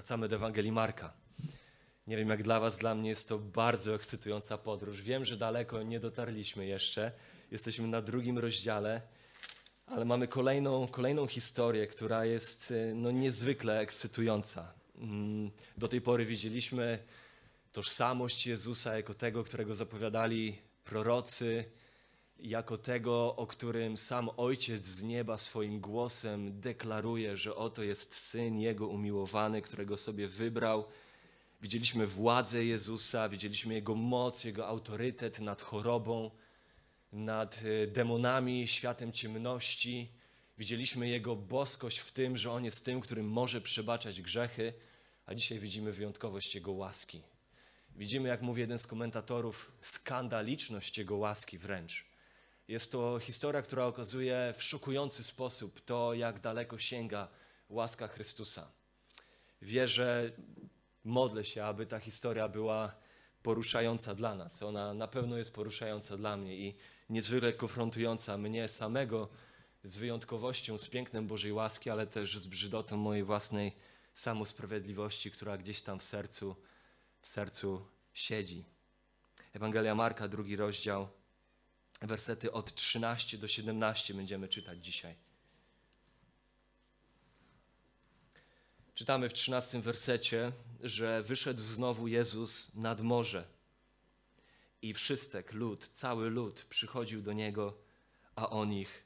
Wracamy do Ewangelii Marka. Nie wiem jak dla Was, dla mnie jest to bardzo ekscytująca podróż. Wiem, że daleko nie dotarliśmy jeszcze. Jesteśmy na drugim rozdziale, ale mamy kolejną, kolejną historię, która jest y, no, niezwykle ekscytująca. Mm, do tej pory widzieliśmy tożsamość Jezusa jako tego, którego zapowiadali prorocy, jako tego, o którym sam Ojciec z nieba swoim głosem deklaruje, że oto jest syn Jego umiłowany, którego sobie wybrał. Widzieliśmy władzę Jezusa, widzieliśmy Jego moc, Jego autorytet nad chorobą, nad e, demonami, światem ciemności. Widzieliśmy Jego boskość w tym, że On jest tym, którym może przebaczać grzechy, a dzisiaj widzimy wyjątkowość Jego łaski. Widzimy, jak mówi jeden z komentatorów, skandaliczność Jego łaski wręcz. Jest to historia, która okazuje w szokujący sposób to, jak daleko sięga łaska Chrystusa. Wierzę, modlę się, aby ta historia była poruszająca dla nas. Ona na pewno jest poruszająca dla mnie i niezwykle konfrontująca mnie samego z wyjątkowością, z pięknem Bożej łaski, ale też z brzydotą mojej własnej samosprawiedliwości, która gdzieś tam w sercu, w sercu siedzi. Ewangelia Marka, drugi rozdział, wersety od 13 do 17 będziemy czytać dzisiaj. Czytamy w 13 wersecie, że wyszedł znowu Jezus nad morze i wszystek lud, cały lud przychodził do Niego, a On ich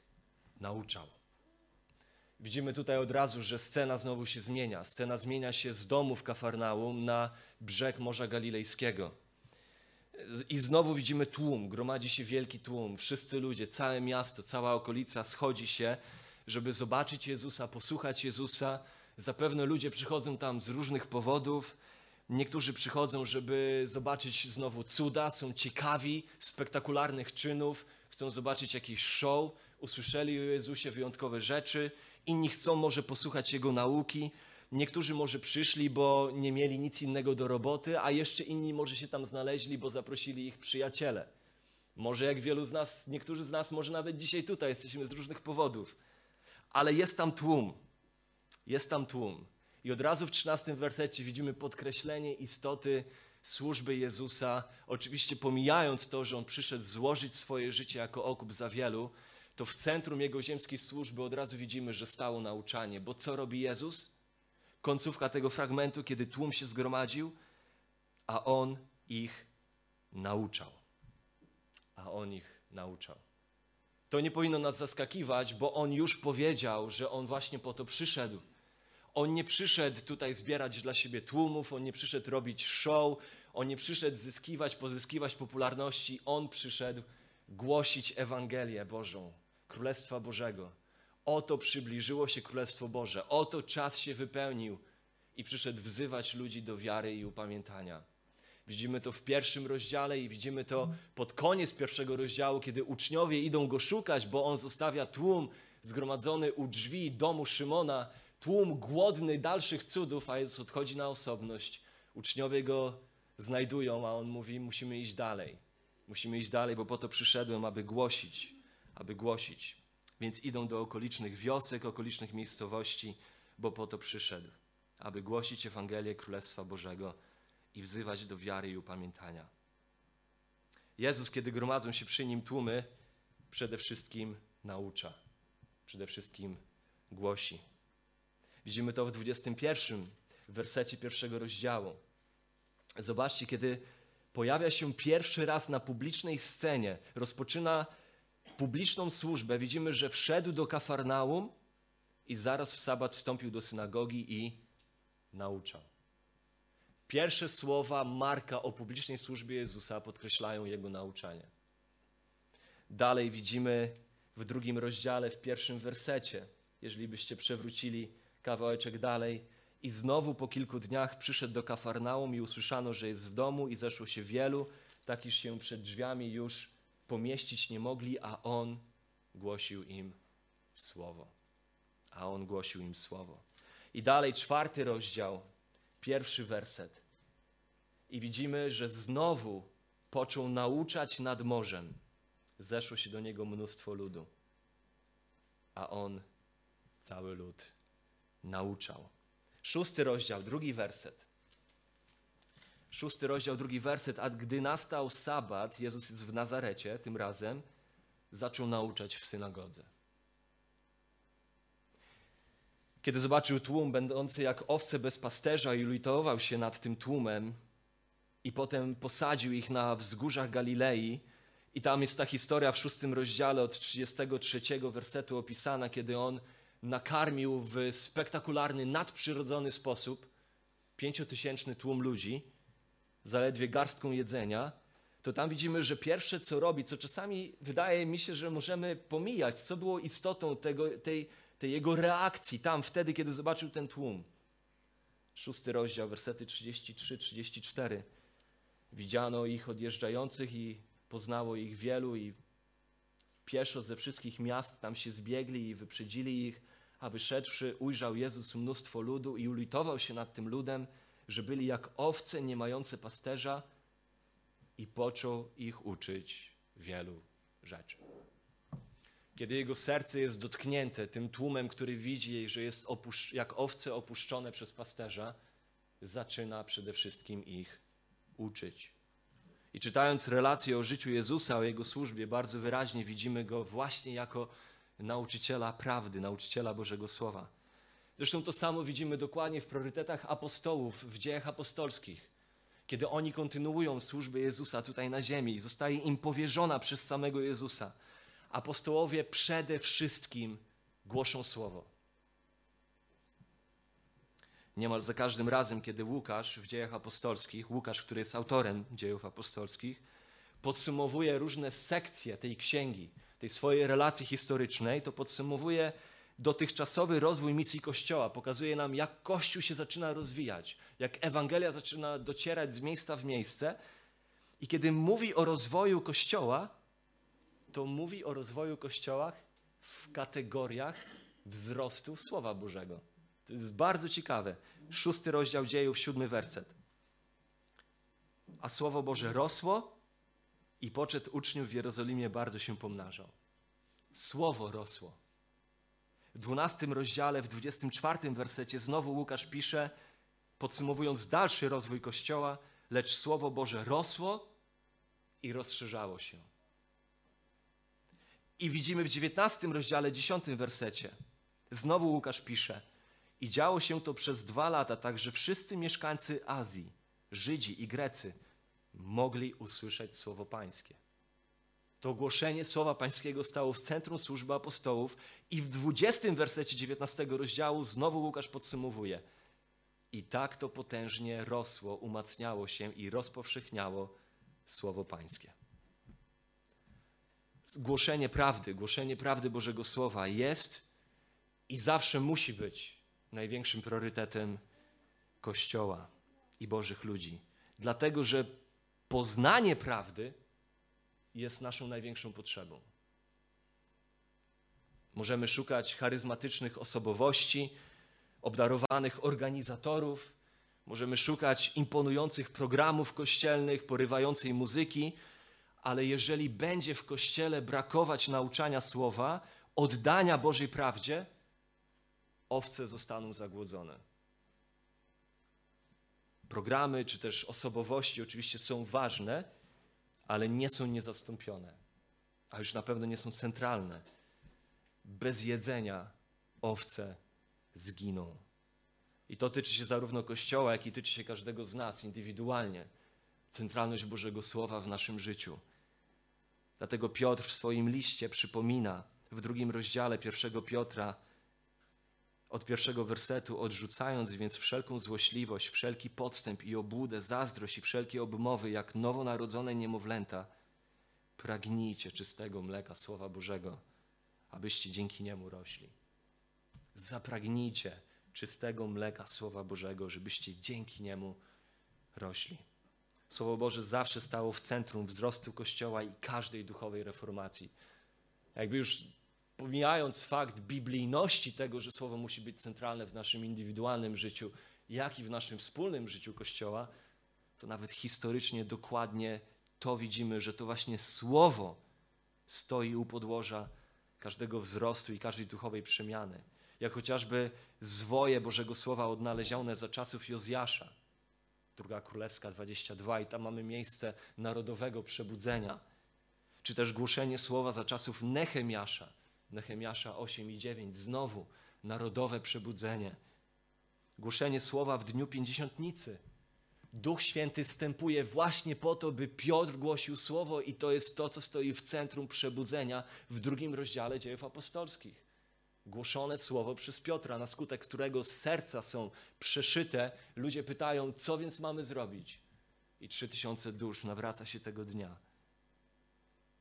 nauczał. Widzimy tutaj od razu, że scena znowu się zmienia. Scena zmienia się z domu w Kafarnaum na brzeg Morza Galilejskiego. I znowu widzimy tłum, gromadzi się wielki tłum. Wszyscy ludzie, całe miasto, cała okolica schodzi się, żeby zobaczyć Jezusa, posłuchać Jezusa. Zapewne ludzie przychodzą tam z różnych powodów. Niektórzy przychodzą, żeby zobaczyć znowu cuda, są ciekawi spektakularnych czynów, chcą zobaczyć jakiś show, usłyszeli o Jezusie wyjątkowe rzeczy. Inni chcą może posłuchać Jego nauki, Niektórzy może przyszli, bo nie mieli nic innego do roboty, a jeszcze inni może się tam znaleźli, bo zaprosili ich przyjaciele. Może jak wielu z nas, niektórzy z nas, może nawet dzisiaj tutaj jesteśmy z różnych powodów. Ale jest tam tłum. Jest tam tłum. I od razu w 13 wersecie widzimy podkreślenie istoty służby Jezusa. Oczywiście pomijając to, że On przyszedł złożyć swoje życie jako okup za wielu, to w centrum Jego ziemskiej służby od razu widzimy, że stało nauczanie. Bo co robi Jezus? Końcówka tego fragmentu, kiedy tłum się zgromadził, a on ich nauczał. A on ich nauczał. To nie powinno nas zaskakiwać, bo on już powiedział, że on właśnie po to przyszedł. On nie przyszedł tutaj zbierać dla siebie tłumów, on nie przyszedł robić show, on nie przyszedł zyskiwać, pozyskiwać popularności, on przyszedł głosić Ewangelię Bożą, Królestwa Bożego Oto przybliżyło się Królestwo Boże, oto czas się wypełnił i przyszedł wzywać ludzi do wiary i upamiętania. Widzimy to w pierwszym rozdziale i widzimy to pod koniec pierwszego rozdziału, kiedy uczniowie idą go szukać, bo on zostawia tłum zgromadzony u drzwi domu Szymona, tłum głodny dalszych cudów, a Jezus odchodzi na osobność. Uczniowie go znajdują, a on mówi: Musimy iść dalej. Musimy iść dalej, bo po to przyszedłem, aby głosić, aby głosić. Więc idą do okolicznych wiosek, okolicznych miejscowości, bo po to przyszedł, aby głosić Ewangelię Królestwa Bożego i wzywać do wiary i upamiętania. Jezus, kiedy gromadzą się przy nim tłumy, przede wszystkim naucza, przede wszystkim głosi. Widzimy to w 21 wersecie pierwszego rozdziału. Zobaczcie, kiedy pojawia się pierwszy raz na publicznej scenie, rozpoczyna publiczną służbę, widzimy, że wszedł do Kafarnaum i zaraz w sabat wstąpił do synagogi i nauczał. Pierwsze słowa Marka o publicznej służbie Jezusa podkreślają jego nauczanie. Dalej widzimy w drugim rozdziale, w pierwszym wersecie, jeżeli byście przewrócili kawałeczek dalej, i znowu po kilku dniach przyszedł do Kafarnaum i usłyszano, że jest w domu i zeszło się wielu, tak iż się przed drzwiami już pomieścić nie mogli, a on głosił im słowo. A on głosił im słowo. I dalej czwarty rozdział, pierwszy werset. I widzimy, że znowu począł nauczać nad morzem. Zeszło się do niego mnóstwo ludu, a on cały lud nauczał. Szósty rozdział, drugi werset. Szósty rozdział, drugi werset. A gdy nastał sabat, Jezus jest w Nazarecie tym razem, zaczął nauczać w synagodze. Kiedy zobaczył tłum będący jak owce bez pasterza i litował się nad tym tłumem i potem posadził ich na wzgórzach Galilei i tam jest ta historia w szóstym rozdziale od 33 wersetu opisana, kiedy on nakarmił w spektakularny, nadprzyrodzony sposób pięciotysięczny tłum ludzi, zaledwie garstką jedzenia, to tam widzimy, że pierwsze co robi, co czasami wydaje mi się, że możemy pomijać, co było istotą tego, tej, tej jego reakcji tam, wtedy, kiedy zobaczył ten tłum. Szósty rozdział, wersety 33-34. Widziano ich odjeżdżających i poznało ich wielu i pieszo ze wszystkich miast tam się zbiegli i wyprzedzili ich, a wyszedłszy ujrzał Jezus mnóstwo ludu i ulitował się nad tym ludem, że byli jak owce nie mające pasterza i począł ich uczyć wielu rzeczy. Kiedy jego serce jest dotknięte tym tłumem, który widzi, że jest jak owce opuszczone przez pasterza, zaczyna przede wszystkim ich uczyć. I czytając relacje o życiu Jezusa, o jego służbie, bardzo wyraźnie widzimy go właśnie jako nauczyciela prawdy, nauczyciela Bożego Słowa. Zresztą to samo widzimy dokładnie w priorytetach apostołów, w dziejach apostolskich. Kiedy oni kontynuują służbę Jezusa tutaj na ziemi, zostaje im powierzona przez samego Jezusa. Apostołowie przede wszystkim głoszą słowo. Niemal za każdym razem, kiedy Łukasz w dziejach apostolskich, Łukasz, który jest autorem dziejów apostolskich, podsumowuje różne sekcje tej księgi, tej swojej relacji historycznej, to podsumowuje dotychczasowy rozwój misji Kościoła. Pokazuje nam, jak Kościół się zaczyna rozwijać, jak Ewangelia zaczyna docierać z miejsca w miejsce. I kiedy mówi o rozwoju Kościoła, to mówi o rozwoju Kościoła w kategoriach wzrostu Słowa Bożego. To jest bardzo ciekawe. Szósty rozdział dziejów, siódmy werset. A Słowo Boże rosło i poczet uczniów w Jerozolimie bardzo się pomnażał. Słowo rosło. W dwunastym rozdziale, w dwudziestym czwartym wersecie znowu Łukasz pisze, podsumowując dalszy rozwój Kościoła, lecz Słowo Boże rosło i rozszerzało się. I widzimy w dziewiętnastym rozdziale, dziesiątym wersecie, znowu Łukasz pisze, i działo się to przez dwa lata, tak że wszyscy mieszkańcy Azji, Żydzi i Grecy, mogli usłyszeć Słowo Pańskie. To ogłoszenie Słowa Pańskiego stało w centrum służby apostołów i w 20 wersecie 19 rozdziału znowu Łukasz podsumowuje. I tak to potężnie rosło, umacniało się i rozpowszechniało Słowo Pańskie. Głoszenie prawdy, głoszenie prawdy Bożego Słowa jest i zawsze musi być największym priorytetem Kościoła i Bożych ludzi. Dlatego, że poznanie prawdy jest naszą największą potrzebą. Możemy szukać charyzmatycznych osobowości, obdarowanych organizatorów, możemy szukać imponujących programów kościelnych, porywającej muzyki, ale jeżeli będzie w kościele brakować nauczania słowa, oddania Bożej prawdzie, owce zostaną zagłodzone. Programy czy też osobowości oczywiście są ważne, ale nie są niezastąpione, a już na pewno nie są centralne. Bez jedzenia owce zginą. I to tyczy się zarówno Kościoła, jak i tyczy się każdego z nas indywidualnie. Centralność Bożego Słowa w naszym życiu. Dlatego Piotr w swoim liście przypomina w drugim rozdziale pierwszego Piotra, od pierwszego wersetu, odrzucając więc wszelką złośliwość, wszelki podstęp i obłudę, zazdrość i wszelkie obmowy, jak nowonarodzone niemowlęta, pragnijcie czystego mleka Słowa Bożego, abyście dzięki niemu rośli. Zapragnijcie czystego mleka Słowa Bożego, żebyście dzięki niemu rośli. Słowo Boże zawsze stało w centrum wzrostu Kościoła i każdej duchowej reformacji. Jakby już pomijając fakt biblijności tego, że słowo musi być centralne w naszym indywidualnym życiu, jak i w naszym wspólnym życiu Kościoła, to nawet historycznie dokładnie to widzimy, że to właśnie słowo stoi u podłoża każdego wzrostu i każdej duchowej przemiany. jak chociażby zwoje Bożego Słowa odnalezione za czasów Jozjasza. Druga Królewska 22 i tam mamy miejsce narodowego przebudzenia. Czy też głoszenie słowa za czasów Nehemiasza, Nehemiasza 8 i 9, znowu narodowe przebudzenie. Głoszenie słowa w dniu pięćdziesiątnicy. Duch Święty stępuje właśnie po to, by Piotr głosił słowo, i to jest to, co stoi w centrum przebudzenia w drugim rozdziale dziejów apostolskich. Głoszone słowo przez Piotra, na skutek którego serca są przeszyte, ludzie pytają, co więc mamy zrobić? I trzy tysiące dusz nawraca się tego dnia.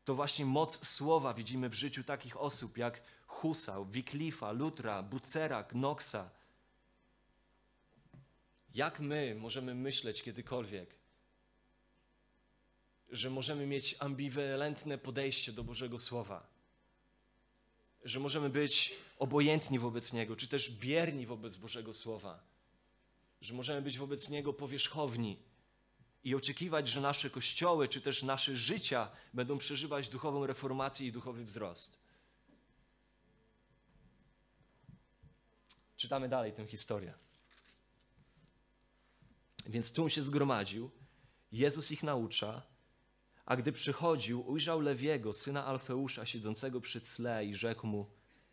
To właśnie moc słowa widzimy w życiu takich osób jak Husał, Wiklifa, Lutra, Bucera, Knoxa. Jak my możemy myśleć kiedykolwiek, że możemy mieć ambiwalentne podejście do Bożego Słowa? Że możemy być obojętni wobec Niego, czy też bierni wobec Bożego Słowa? Że możemy być wobec Niego powierzchowni? I oczekiwać, że nasze kościoły czy też nasze życia będą przeżywać duchową reformację i duchowy wzrost. Czytamy dalej tę historię. Więc tłum się zgromadził, Jezus ich naucza, a gdy przychodził, ujrzał Lewiego, syna Alfeusza, siedzącego przy cle i rzekł mu,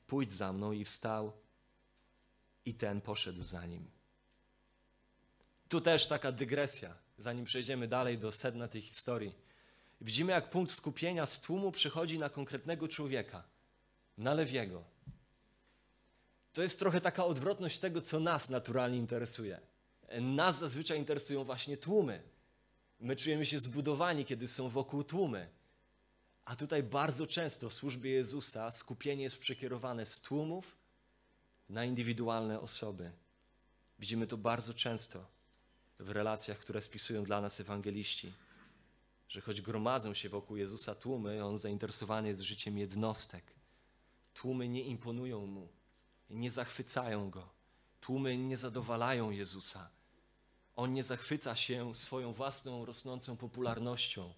pójdź za mną i wstał i ten poszedł za nim. Tu też taka dygresja zanim przejdziemy dalej do sedna tej historii. Widzimy, jak punkt skupienia z tłumu przychodzi na konkretnego człowieka, na Lewiego. To jest trochę taka odwrotność tego, co nas naturalnie interesuje. Nas zazwyczaj interesują właśnie tłumy. My czujemy się zbudowani, kiedy są wokół tłumy. A tutaj bardzo często w służbie Jezusa skupienie jest przekierowane z tłumów na indywidualne osoby. Widzimy to bardzo często w relacjach, które spisują dla nas ewangeliści. Że choć gromadzą się wokół Jezusa tłumy, on zainteresowany jest życiem jednostek. Tłumy nie imponują mu, nie zachwycają go. Tłumy nie zadowalają Jezusa. On nie zachwyca się swoją własną rosnącą popularnością.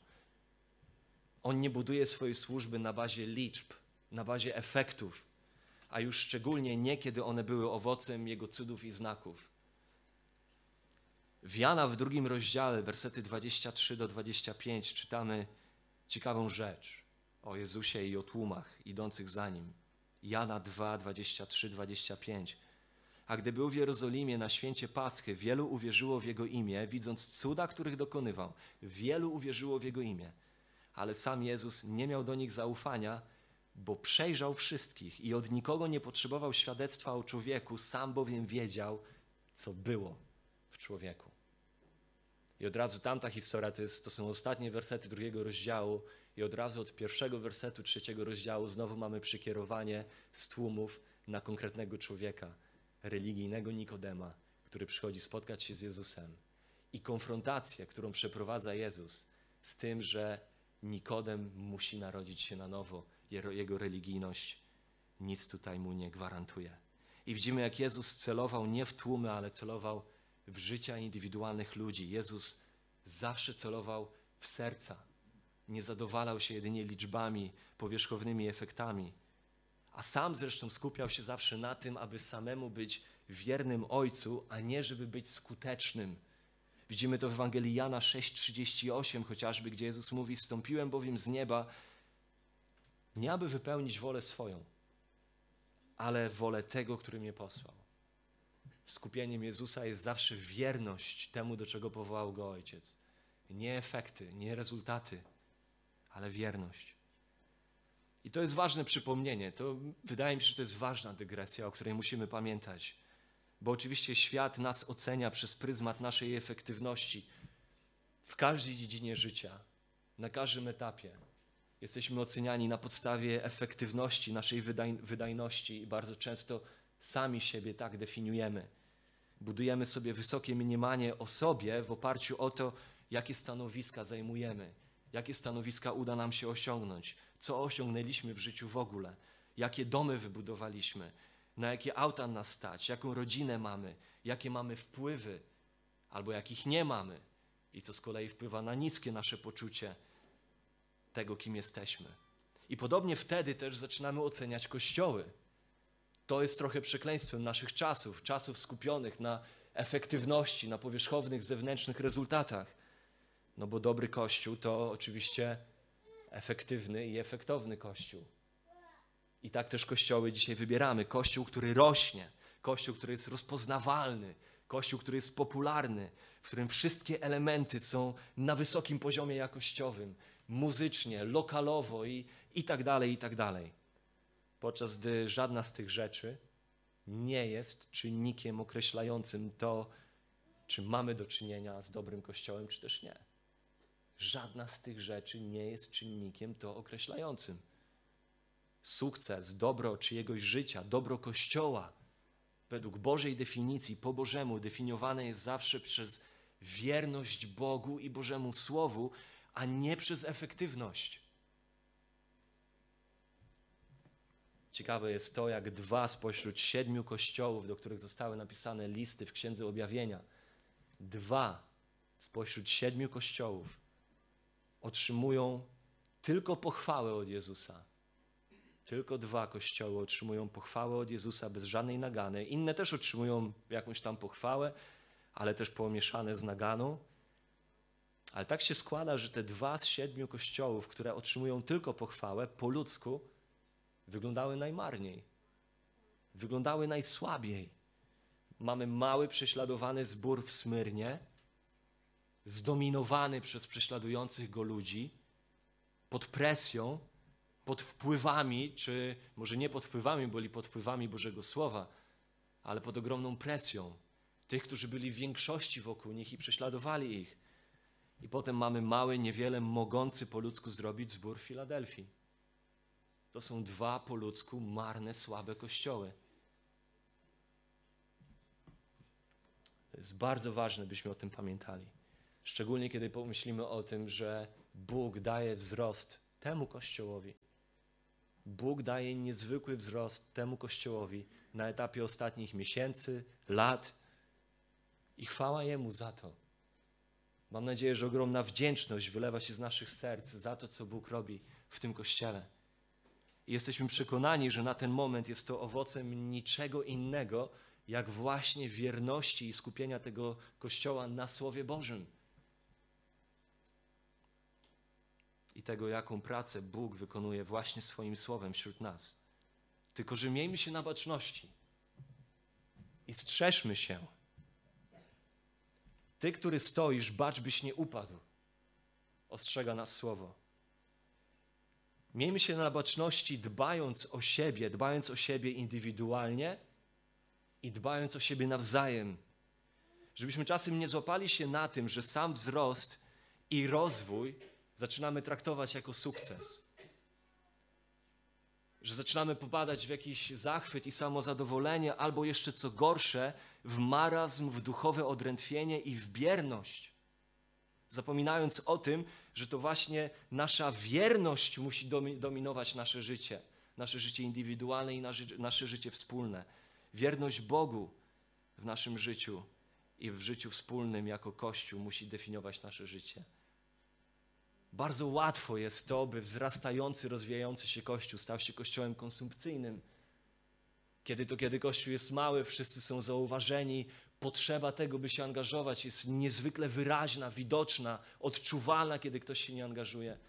On nie buduje swojej służby na bazie liczb, na bazie efektów, a już szczególnie nie, kiedy one były owocem Jego cudów i znaków. W Jana w drugim rozdziale, wersety 23 do 25, czytamy ciekawą rzecz o Jezusie i o tłumach idących za nim. Jana 2, 23, 25. A gdy był w Jerozolimie na święcie Paschy, wielu uwierzyło w Jego imię, widząc cuda, których dokonywał. Wielu uwierzyło w Jego imię. Ale sam Jezus nie miał do nich zaufania, bo przejrzał wszystkich i od nikogo nie potrzebował świadectwa o człowieku, sam bowiem wiedział, co było w człowieku. I od razu tamta historia to, jest, to są ostatnie wersety drugiego rozdziału, i od razu od pierwszego wersetu trzeciego rozdziału znowu mamy przykierowanie z tłumów na konkretnego człowieka, religijnego Nikodema, który przychodzi spotkać się z Jezusem. I konfrontację, którą przeprowadza Jezus z tym, że Nikodem musi narodzić się na nowo, jego religijność nic tutaj mu nie gwarantuje. I widzimy, jak Jezus celował nie w tłumy, ale celował w życia indywidualnych ludzi. Jezus zawsze celował w serca. Nie zadowalał się jedynie liczbami, powierzchownymi efektami. A sam zresztą skupiał się zawsze na tym, aby samemu być wiernym Ojcu, a nie żeby być skutecznym. Widzimy to w Ewangelii Jana 6,38 chociażby, gdzie Jezus mówi: Stąpiłem bowiem z nieba, nie aby wypełnić wolę swoją, ale wolę tego, który mnie posłał. Skupieniem Jezusa jest zawsze wierność temu, do czego powołał go Ojciec. Nie efekty, nie rezultaty, ale wierność. I to jest ważne przypomnienie. To wydaje mi się, że to jest ważna dygresja, o której musimy pamiętać. Bo oczywiście świat nas ocenia przez pryzmat naszej efektywności w każdej dziedzinie życia, na każdym etapie. Jesteśmy oceniani na podstawie efektywności, naszej wydaj wydajności i bardzo często Sami siebie tak definiujemy. Budujemy sobie wysokie mniemanie o sobie w oparciu o to, jakie stanowiska zajmujemy, jakie stanowiska uda nam się osiągnąć, co osiągnęliśmy w życiu w ogóle, jakie domy wybudowaliśmy, na jakie auta nas stać, jaką rodzinę mamy, jakie mamy wpływy albo jakich nie mamy i co z kolei wpływa na niskie nasze poczucie tego, kim jesteśmy. I podobnie wtedy też zaczynamy oceniać kościoły To jest trochę przekleństwem naszych czasów, czasów skupionych na efektywności, na powierzchownych zewnętrznych rezultatach. No bo dobry kościół to oczywiście efektywny i efektowny kościół. I tak też kościoły dzisiaj wybieramy. Kościół, który rośnie, kościół, który jest rozpoznawalny, kościół, który jest popularny, w którym wszystkie elementy są na wysokim poziomie jakościowym, muzycznie, lokalowo i, i tak dalej, i tak dalej. Podczas gdy żadna z tych rzeczy nie jest czynnikiem określającym to, czy mamy do czynienia z dobrym kościołem, czy też nie. Żadna z tych rzeczy nie jest czynnikiem to określającym. Sukces, dobro czyjegoś życia, dobro Kościoła, według Bożej definicji, po Bożemu, definiowane jest zawsze przez wierność Bogu i Bożemu Słowu, a nie przez efektywność. Ciekawe jest to, jak dwa spośród siedmiu kościołów, do których zostały napisane listy w Księdze Objawienia, dwa spośród siedmiu kościołów otrzymują tylko pochwałę od Jezusa. Tylko dwa kościoły otrzymują pochwałę od Jezusa bez żadnej nagany. Inne też otrzymują jakąś tam pochwałę, ale też pomieszane z naganą. Ale tak się składa, że te dwa z siedmiu kościołów, które otrzymują tylko pochwałę po ludzku, wyglądały najmarniej. Wyglądały najsłabiej. Mamy mały, prześladowany zbór w Smyrnie, zdominowany przez prześladujących go ludzi, pod presją, pod wpływami, czy może nie pod wpływami, byli pod wpływami Bożego Słowa, ale pod ogromną presją tych, którzy byli w większości wokół nich i prześladowali ich. I potem mamy mały, niewiele mogący po ludzku zrobić zbór w Filadelfii. To są dwa po ludzku marne, słabe kościoły. To jest bardzo ważne, byśmy o tym pamiętali. Szczególnie kiedy pomyślimy o tym, że Bóg daje wzrost temu kościołowi. Bóg daje niezwykły wzrost temu kościołowi na etapie ostatnich miesięcy, lat i chwała Jemu za to. Mam nadzieję, że ogromna wdzięczność wylewa się z naszych serc za to, co Bóg robi w tym kościele. Jesteśmy przekonani, że na ten moment jest to owocem niczego innego, jak właśnie wierności i skupienia tego kościoła na Słowie Bożym. I tego, jaką pracę Bóg wykonuje właśnie swoim słowem wśród nas. Tylko, że miejmy się na baczności i strzeżmy się. Ty, który stoisz, bacz, byś nie upadł. Ostrzega nas słowo. Miejmy się na baczności, dbając o siebie, dbając o siebie indywidualnie i dbając o siebie nawzajem. Żebyśmy czasem nie złapali się na tym, że sam wzrost i rozwój zaczynamy traktować jako sukces. Że zaczynamy popadać w jakiś zachwyt i samozadowolenie, albo jeszcze co gorsze, w marazm, w duchowe odrętwienie i w bierność. Zapominając o tym, że to właśnie nasza wierność musi dominować nasze życie, nasze życie indywidualne i nasze życie wspólne. Wierność Bogu w naszym życiu i w życiu wspólnym jako Kościół musi definiować nasze życie. Bardzo łatwo jest to, by wzrastający, rozwijający się Kościół stał się kościołem konsumpcyjnym. Kiedy to, kiedy Kościół jest mały, wszyscy są zauważeni, potrzeba tego, by się angażować, jest niezwykle wyraźna, widoczna, odczuwalna, kiedy ktoś się nie angażuje.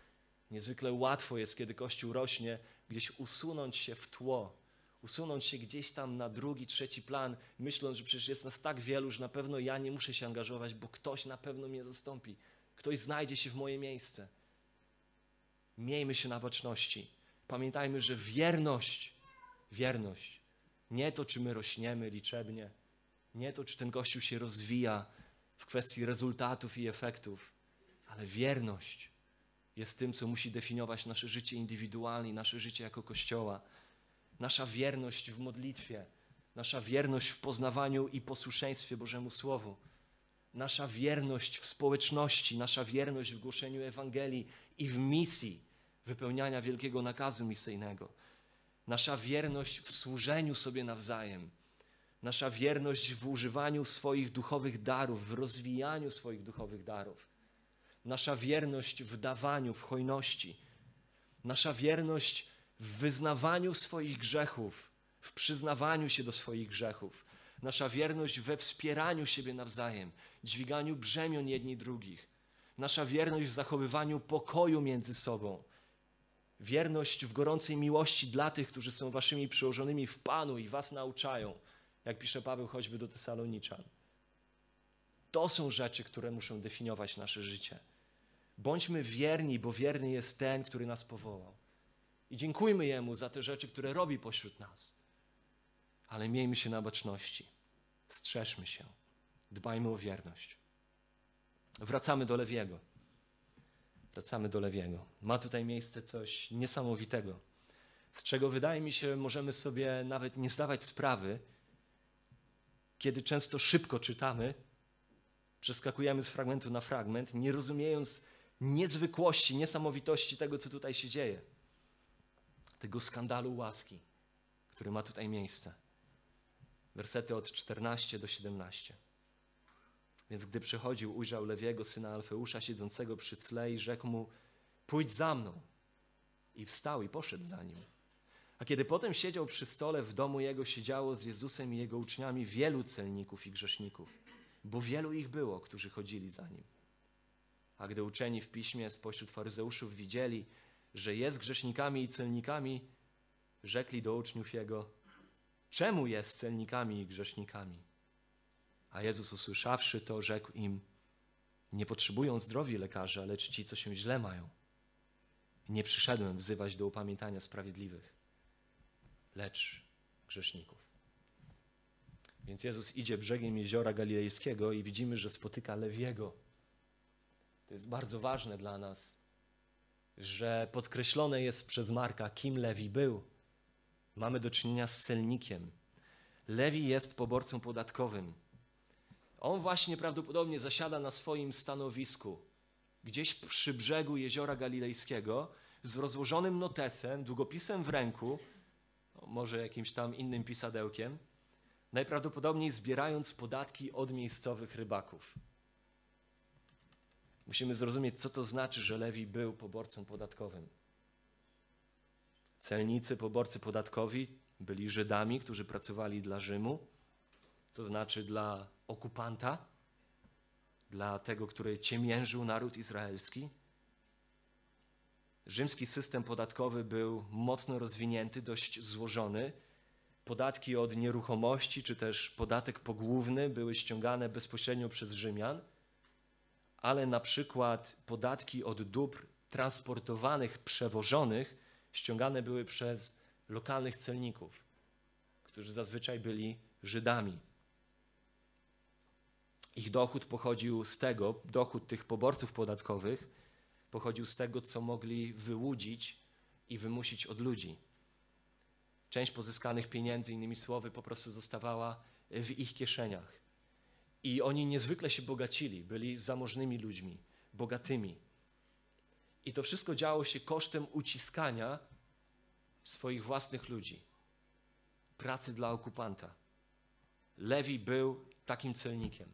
Niezwykle łatwo jest, kiedy Kościół rośnie, gdzieś usunąć się w tło, usunąć się gdzieś tam na drugi, trzeci plan, myśląc, że przecież jest nas tak wielu, że na pewno ja nie muszę się angażować, bo ktoś na pewno mnie zastąpi. Ktoś znajdzie się w moje miejsce. Miejmy się na baczności. Pamiętajmy, że wierność, wierność, nie to, czy my rośniemy liczebnie, nie to, czy ten Kościół się rozwija w kwestii rezultatów i efektów, ale wierność jest tym, co musi definiować nasze życie indywidualne, nasze życie jako Kościoła. Nasza wierność w modlitwie, nasza wierność w poznawaniu i posłuszeństwie Bożemu Słowu nasza wierność w społeczności, nasza wierność w głoszeniu Ewangelii i w misji wypełniania wielkiego nakazu misyjnego, nasza wierność w służeniu sobie nawzajem, nasza wierność w używaniu swoich duchowych darów, w rozwijaniu swoich duchowych darów, nasza wierność w dawaniu, w hojności, nasza wierność w wyznawaniu swoich grzechów, w przyznawaniu się do swoich grzechów, nasza wierność we wspieraniu siebie nawzajem, dźwiganiu brzemion jedni drugich, nasza wierność w zachowywaniu pokoju między sobą, wierność w gorącej miłości dla tych, którzy są waszymi przełożonymi w Panu i was nauczają, jak pisze Paweł choćby do Tesaloniczan. To są rzeczy, które muszą definiować nasze życie. Bądźmy wierni, bo wierny jest ten, który nas powołał. I dziękujmy Jemu za te rzeczy, które robi pośród nas. Ale miejmy się na baczności. Strzeżmy się. Dbajmy o wierność. Wracamy do Lewiego. Wracamy do Lewiego. Ma tutaj miejsce coś niesamowitego, z czego wydaje mi się, możemy sobie nawet nie zdawać sprawy, kiedy często szybko czytamy, przeskakujemy z fragmentu na fragment, nie rozumiejąc niezwykłości, niesamowitości tego, co tutaj się dzieje. Tego skandalu łaski, który ma tutaj miejsce. Wersety od 14 do 17. Więc gdy przychodził, ujrzał Lewiego, syna Alfeusza, siedzącego przy tle i rzekł mu, pójdź za mną. I wstał i poszedł za nim. A kiedy potem siedział przy stole, w domu jego siedziało z Jezusem i jego uczniami wielu celników i grzeszników, bo wielu ich było, którzy chodzili za nim. A gdy uczeni w piśmie spośród faryzeuszów widzieli, że jest grzesznikami i celnikami, rzekli do uczniów jego, czemu jest celnikami i grzesznikami? A Jezus usłyszawszy to, rzekł im, nie potrzebują zdrowi lekarze, lecz ci, co się źle mają. Nie przyszedłem wzywać do upamiętania sprawiedliwych, lecz grzeszników. Więc Jezus idzie brzegiem jeziora galilejskiego i widzimy, że spotyka Lewiego. To jest bardzo ważne dla nas, że podkreślone jest przez Marka, kim Lewi był. Mamy do czynienia z celnikiem. Lewi jest poborcą podatkowym. On właśnie prawdopodobnie zasiada na swoim stanowisku, gdzieś przy brzegu jeziora galilejskiego, z rozłożonym notesem, długopisem w ręku, może jakimś tam innym pisadełkiem, najprawdopodobniej zbierając podatki od miejscowych rybaków. Musimy zrozumieć, co to znaczy, że Lewi był poborcą podatkowym. Celnicy, poborcy podatkowi byli Żydami, którzy pracowali dla Rzymu, to znaczy dla okupanta, dla tego, który ciemiężył naród izraelski. Rzymski system podatkowy był mocno rozwinięty, dość złożony. Podatki od nieruchomości, czy też podatek pogłówny były ściągane bezpośrednio przez Rzymian, ale na przykład podatki od dóbr transportowanych, przewożonych ściągane były przez lokalnych celników, którzy zazwyczaj byli Żydami. Ich dochód pochodził z tego, dochód tych poborców podatkowych pochodził z tego, co mogli wyłudzić i wymusić od ludzi. Część pozyskanych pieniędzy, innymi słowy, po prostu zostawała w ich kieszeniach. I oni niezwykle się bogacili, byli zamożnymi ludźmi, bogatymi. I to wszystko działo się kosztem uciskania swoich własnych ludzi, pracy dla okupanta. Lewi był takim celnikiem.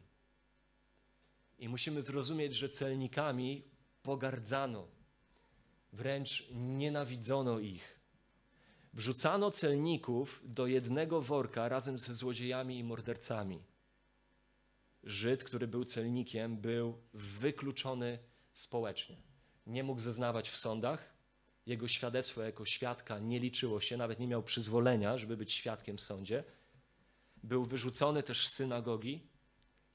I musimy zrozumieć, że celnikami pogardzano, wręcz nienawidzono ich. Wrzucano celników do jednego worka razem ze złodziejami i mordercami. Żyd, który był celnikiem, był wykluczony społecznie. Nie mógł zeznawać w sądach, jego świadectwo jako świadka nie liczyło się, nawet nie miał przyzwolenia, żeby być świadkiem w sądzie. Był wyrzucony też z synagogi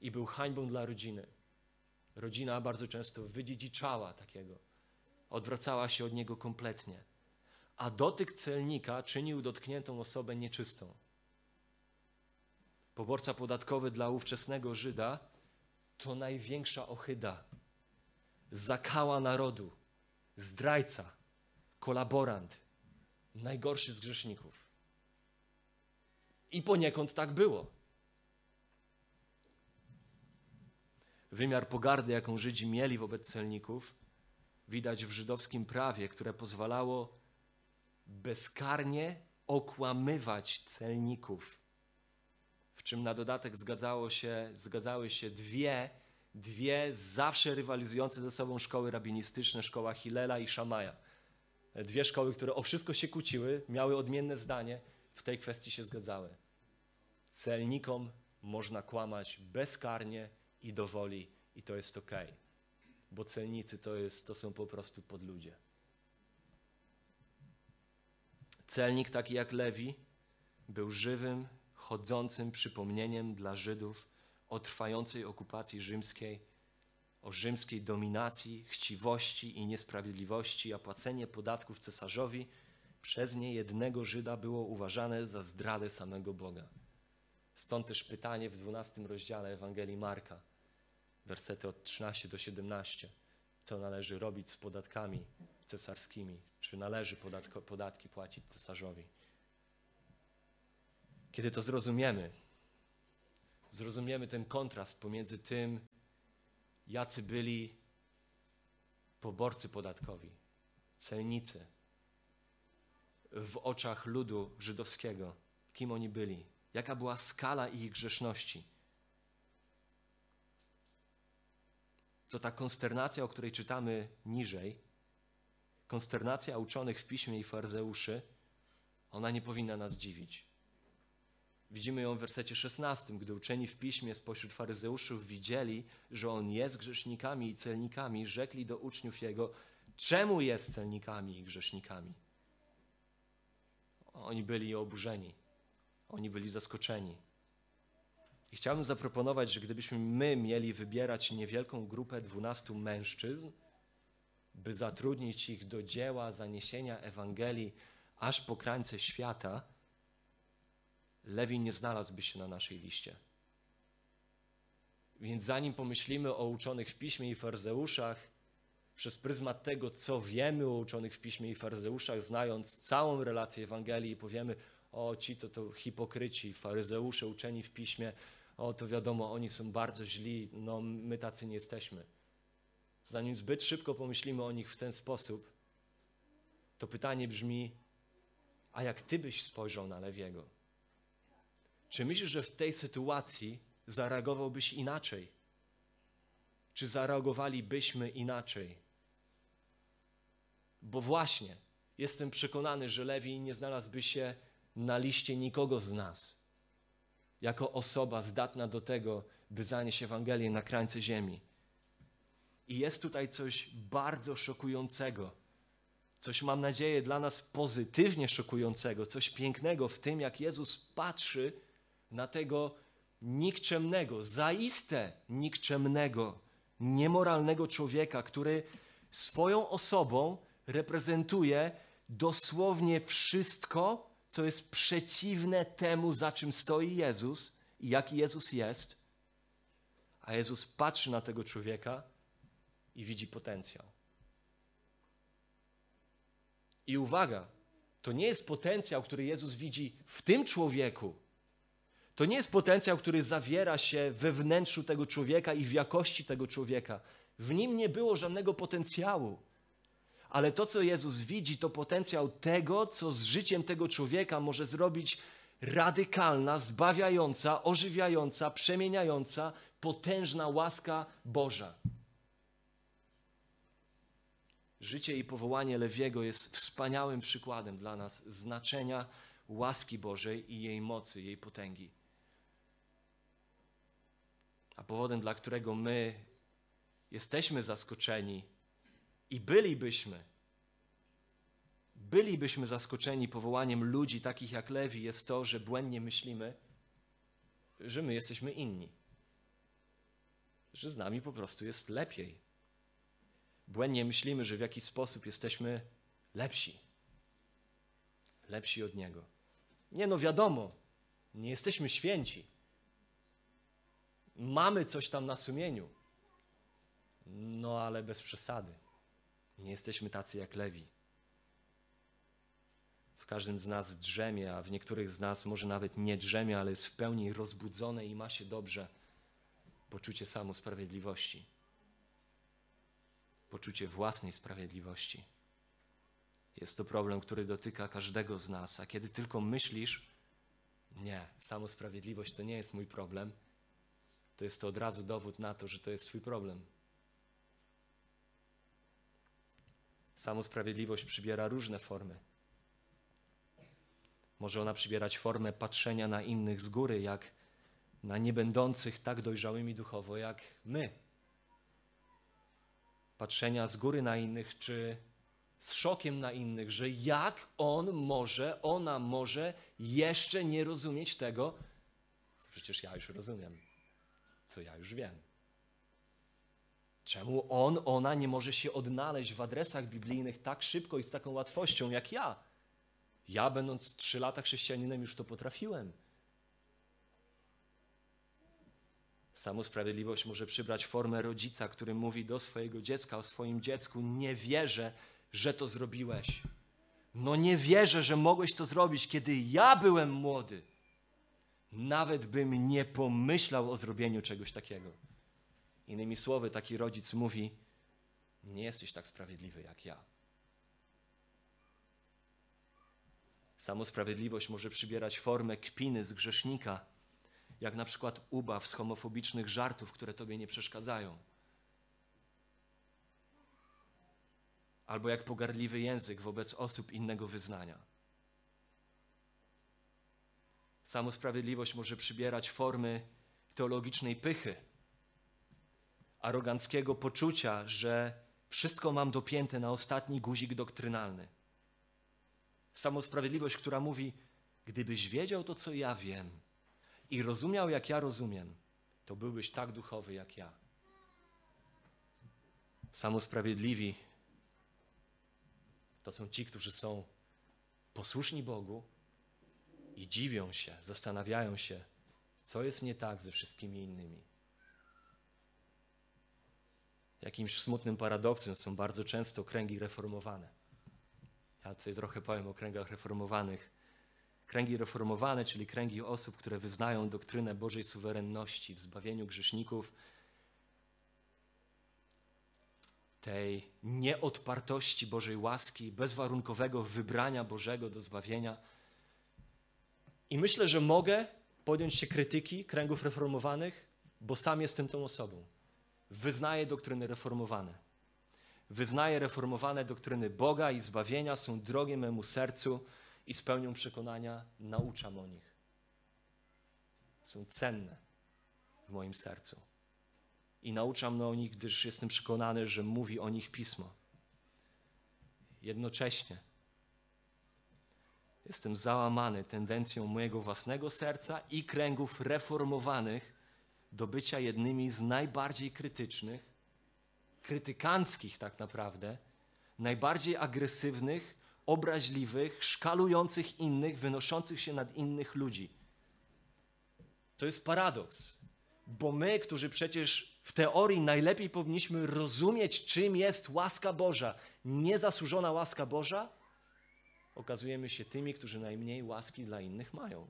i był hańbą dla rodziny. Rodzina bardzo często wydziedziczała takiego, odwracała się od niego kompletnie. A dotyk celnika czynił dotkniętą osobę nieczystą. Poborca podatkowy dla ówczesnego Żyda to największa ochyda, zakała narodu, zdrajca, kolaborant, najgorszy z grzeszników. I poniekąd tak było. Wymiar pogardy, jaką Żydzi mieli wobec celników, widać w żydowskim prawie, które pozwalało bezkarnie okłamywać celników. W czym na dodatek zgadzało się, zgadzały się dwie, dwie zawsze rywalizujące ze sobą szkoły rabinistyczne, szkoła Hilela i Szamaja. Dwie szkoły, które o wszystko się kłóciły, miały odmienne zdanie, w tej kwestii się zgadzały. Celnikom można kłamać bezkarnie i do woli, i to jest ok, bo celnicy to, jest, to są po prostu podludzie. Celnik taki jak Lewi był żywym, chodzącym przypomnieniem dla Żydów o trwającej okupacji rzymskiej, o rzymskiej dominacji, chciwości i niesprawiedliwości, a płacenie podatków cesarzowi przez niejednego Żyda było uważane za zdradę samego Boga. Stąd też pytanie w 12 rozdziale Ewangelii Marka, wersety od 13 do 17. Co należy robić z podatkami cesarskimi? Czy należy podatko, podatki płacić cesarzowi? Kiedy to zrozumiemy, zrozumiemy ten kontrast pomiędzy tym, jacy byli poborcy podatkowi, celnicy w oczach ludu żydowskiego, kim oni byli, jaka była skala ich grzeszności. To ta konsternacja, o której czytamy niżej, konsternacja uczonych w piśmie i farzeuszy, ona nie powinna nas dziwić. Widzimy ją w wersecie 16, gdy uczeni w piśmie spośród faryzeuszów widzieli, że on jest grzesznikami i celnikami, rzekli do uczniów jego, czemu jest celnikami i grzesznikami? Oni byli oburzeni, oni byli zaskoczeni. I chciałbym zaproponować, że gdybyśmy my mieli wybierać niewielką grupę dwunastu mężczyzn, by zatrudnić ich do dzieła zaniesienia Ewangelii aż po krańce świata, Lewi nie znalazłby się na naszej liście. Więc zanim pomyślimy o uczonych w piśmie i farzeuszach, przez pryzmat tego, co wiemy o uczonych w piśmie i farzeuszach, znając całą relację Ewangelii, powiemy: O, ci to, to hipokryci, faryzeusze uczeni w piśmie, o, to wiadomo, oni są bardzo źli, no my tacy nie jesteśmy. Zanim zbyt szybko pomyślimy o nich w ten sposób, to pytanie brzmi: A jak ty byś spojrzał na Lewiego? Czy myślisz, że w tej sytuacji zareagowałbyś inaczej? Czy zareagowalibyśmy inaczej? Bo właśnie jestem przekonany, że Lewi nie znalazłby się na liście nikogo z nas, jako osoba zdatna do tego, by zanieść Ewangelię na krańce ziemi. I jest tutaj coś bardzo szokującego, coś mam nadzieję dla nas pozytywnie szokującego, coś pięknego w tym, jak Jezus patrzy na tego nikczemnego, zaiste nikczemnego, niemoralnego człowieka, który swoją osobą reprezentuje dosłownie wszystko, co jest przeciwne temu, za czym stoi Jezus i jaki Jezus jest. A Jezus patrzy na tego człowieka i widzi potencjał. I uwaga, to nie jest potencjał, który Jezus widzi w tym człowieku. To nie jest potencjał, który zawiera się we wnętrzu tego człowieka i w jakości tego człowieka. W nim nie było żadnego potencjału. Ale to, co Jezus widzi, to potencjał tego, co z życiem tego człowieka może zrobić radykalna, zbawiająca, ożywiająca, przemieniająca, potężna łaska Boża. Życie i powołanie Lewiego jest wspaniałym przykładem dla nas znaczenia łaski Bożej i jej mocy, jej potęgi. A powodem, dla którego my jesteśmy zaskoczeni i bylibyśmy, bylibyśmy zaskoczeni powołaniem ludzi takich jak Lewi, jest to, że błędnie myślimy, że my jesteśmy inni. Że z nami po prostu jest lepiej. Błędnie myślimy, że w jakiś sposób jesteśmy lepsi. Lepsi od Niego. Nie no, wiadomo, nie jesteśmy święci. Mamy coś tam na sumieniu. No ale bez przesady. Nie jesteśmy tacy jak Lewi. W każdym z nas drzemie, a w niektórych z nas może nawet nie drzemie, ale jest w pełni rozbudzone i ma się dobrze poczucie samosprawiedliwości. Poczucie własnej sprawiedliwości. Jest to problem, który dotyka każdego z nas, a kiedy tylko myślisz, nie, samosprawiedliwość to nie jest mój problem, to jest to od razu dowód na to, że to jest Twój problem. Samosprawiedliwość przybiera różne formy. Może ona przybierać formę patrzenia na innych z góry, jak na niebędących tak dojrzałymi duchowo jak my. Patrzenia z góry na innych, czy z szokiem na innych, że jak on może, ona może jeszcze nie rozumieć tego, co przecież ja już rozumiem, co ja już wiem. Czemu on, ona nie może się odnaleźć w adresach biblijnych tak szybko i z taką łatwością jak ja? Ja, będąc trzy lata chrześcijaninem, już to potrafiłem. Samosprawiedliwość może przybrać formę rodzica, który mówi do swojego dziecka o swoim dziecku: Nie wierzę, że to zrobiłeś. No nie wierzę, że mogłeś to zrobić, kiedy ja byłem młody. Nawet bym nie pomyślał o zrobieniu czegoś takiego. Innymi słowy, taki rodzic mówi: Nie jesteś tak sprawiedliwy jak ja. Samosprawiedliwość może przybierać formę kpiny z grzesznika, jak na przykład ubaw z homofobicznych żartów, które tobie nie przeszkadzają. Albo jak pogardliwy język wobec osób innego wyznania. Samosprawiedliwość może przybierać formy teologicznej pychy, aroganckiego poczucia, że wszystko mam dopięte na ostatni guzik doktrynalny. Samosprawiedliwość, która mówi: Gdybyś wiedział to, co ja wiem i rozumiał, jak ja rozumiem, to byłbyś tak duchowy jak ja. Samosprawiedliwi to są ci, którzy są posłuszni Bogu i dziwią się, zastanawiają się, co jest nie tak ze wszystkimi innymi. Jakimś smutnym paradoksem są bardzo często kręgi reformowane. Ja tutaj trochę powiem o kręgach reformowanych. Kręgi reformowane, czyli kręgi osób, które wyznają doktrynę Bożej suwerenności w zbawieniu grzeszników, tej nieodpartości Bożej łaski, bezwarunkowego wybrania Bożego do zbawienia. I myślę, że mogę podjąć się krytyki kręgów reformowanych, bo sam jestem tą osobą. Wyznaję doktryny reformowane. Wyznaję reformowane doktryny Boga i zbawienia, są drogie memu sercu i z pełnią przekonania nauczam o nich. Są cenne w moim sercu. I nauczam o nich, gdyż jestem przekonany, że mówi o nich pismo. Jednocześnie jestem załamany tendencją mojego własnego serca i kręgów reformowanych do bycia jednymi z najbardziej krytycznych, krytykanckich tak naprawdę, najbardziej agresywnych, obraźliwych, szkalujących innych, wynoszących się nad innych ludzi. To jest paradoks, bo my, którzy przecież w teorii najlepiej powinniśmy rozumieć, czym jest łaska Boża, niezasłużona łaska Boża, okazujemy się tymi, którzy najmniej łaski dla innych mają.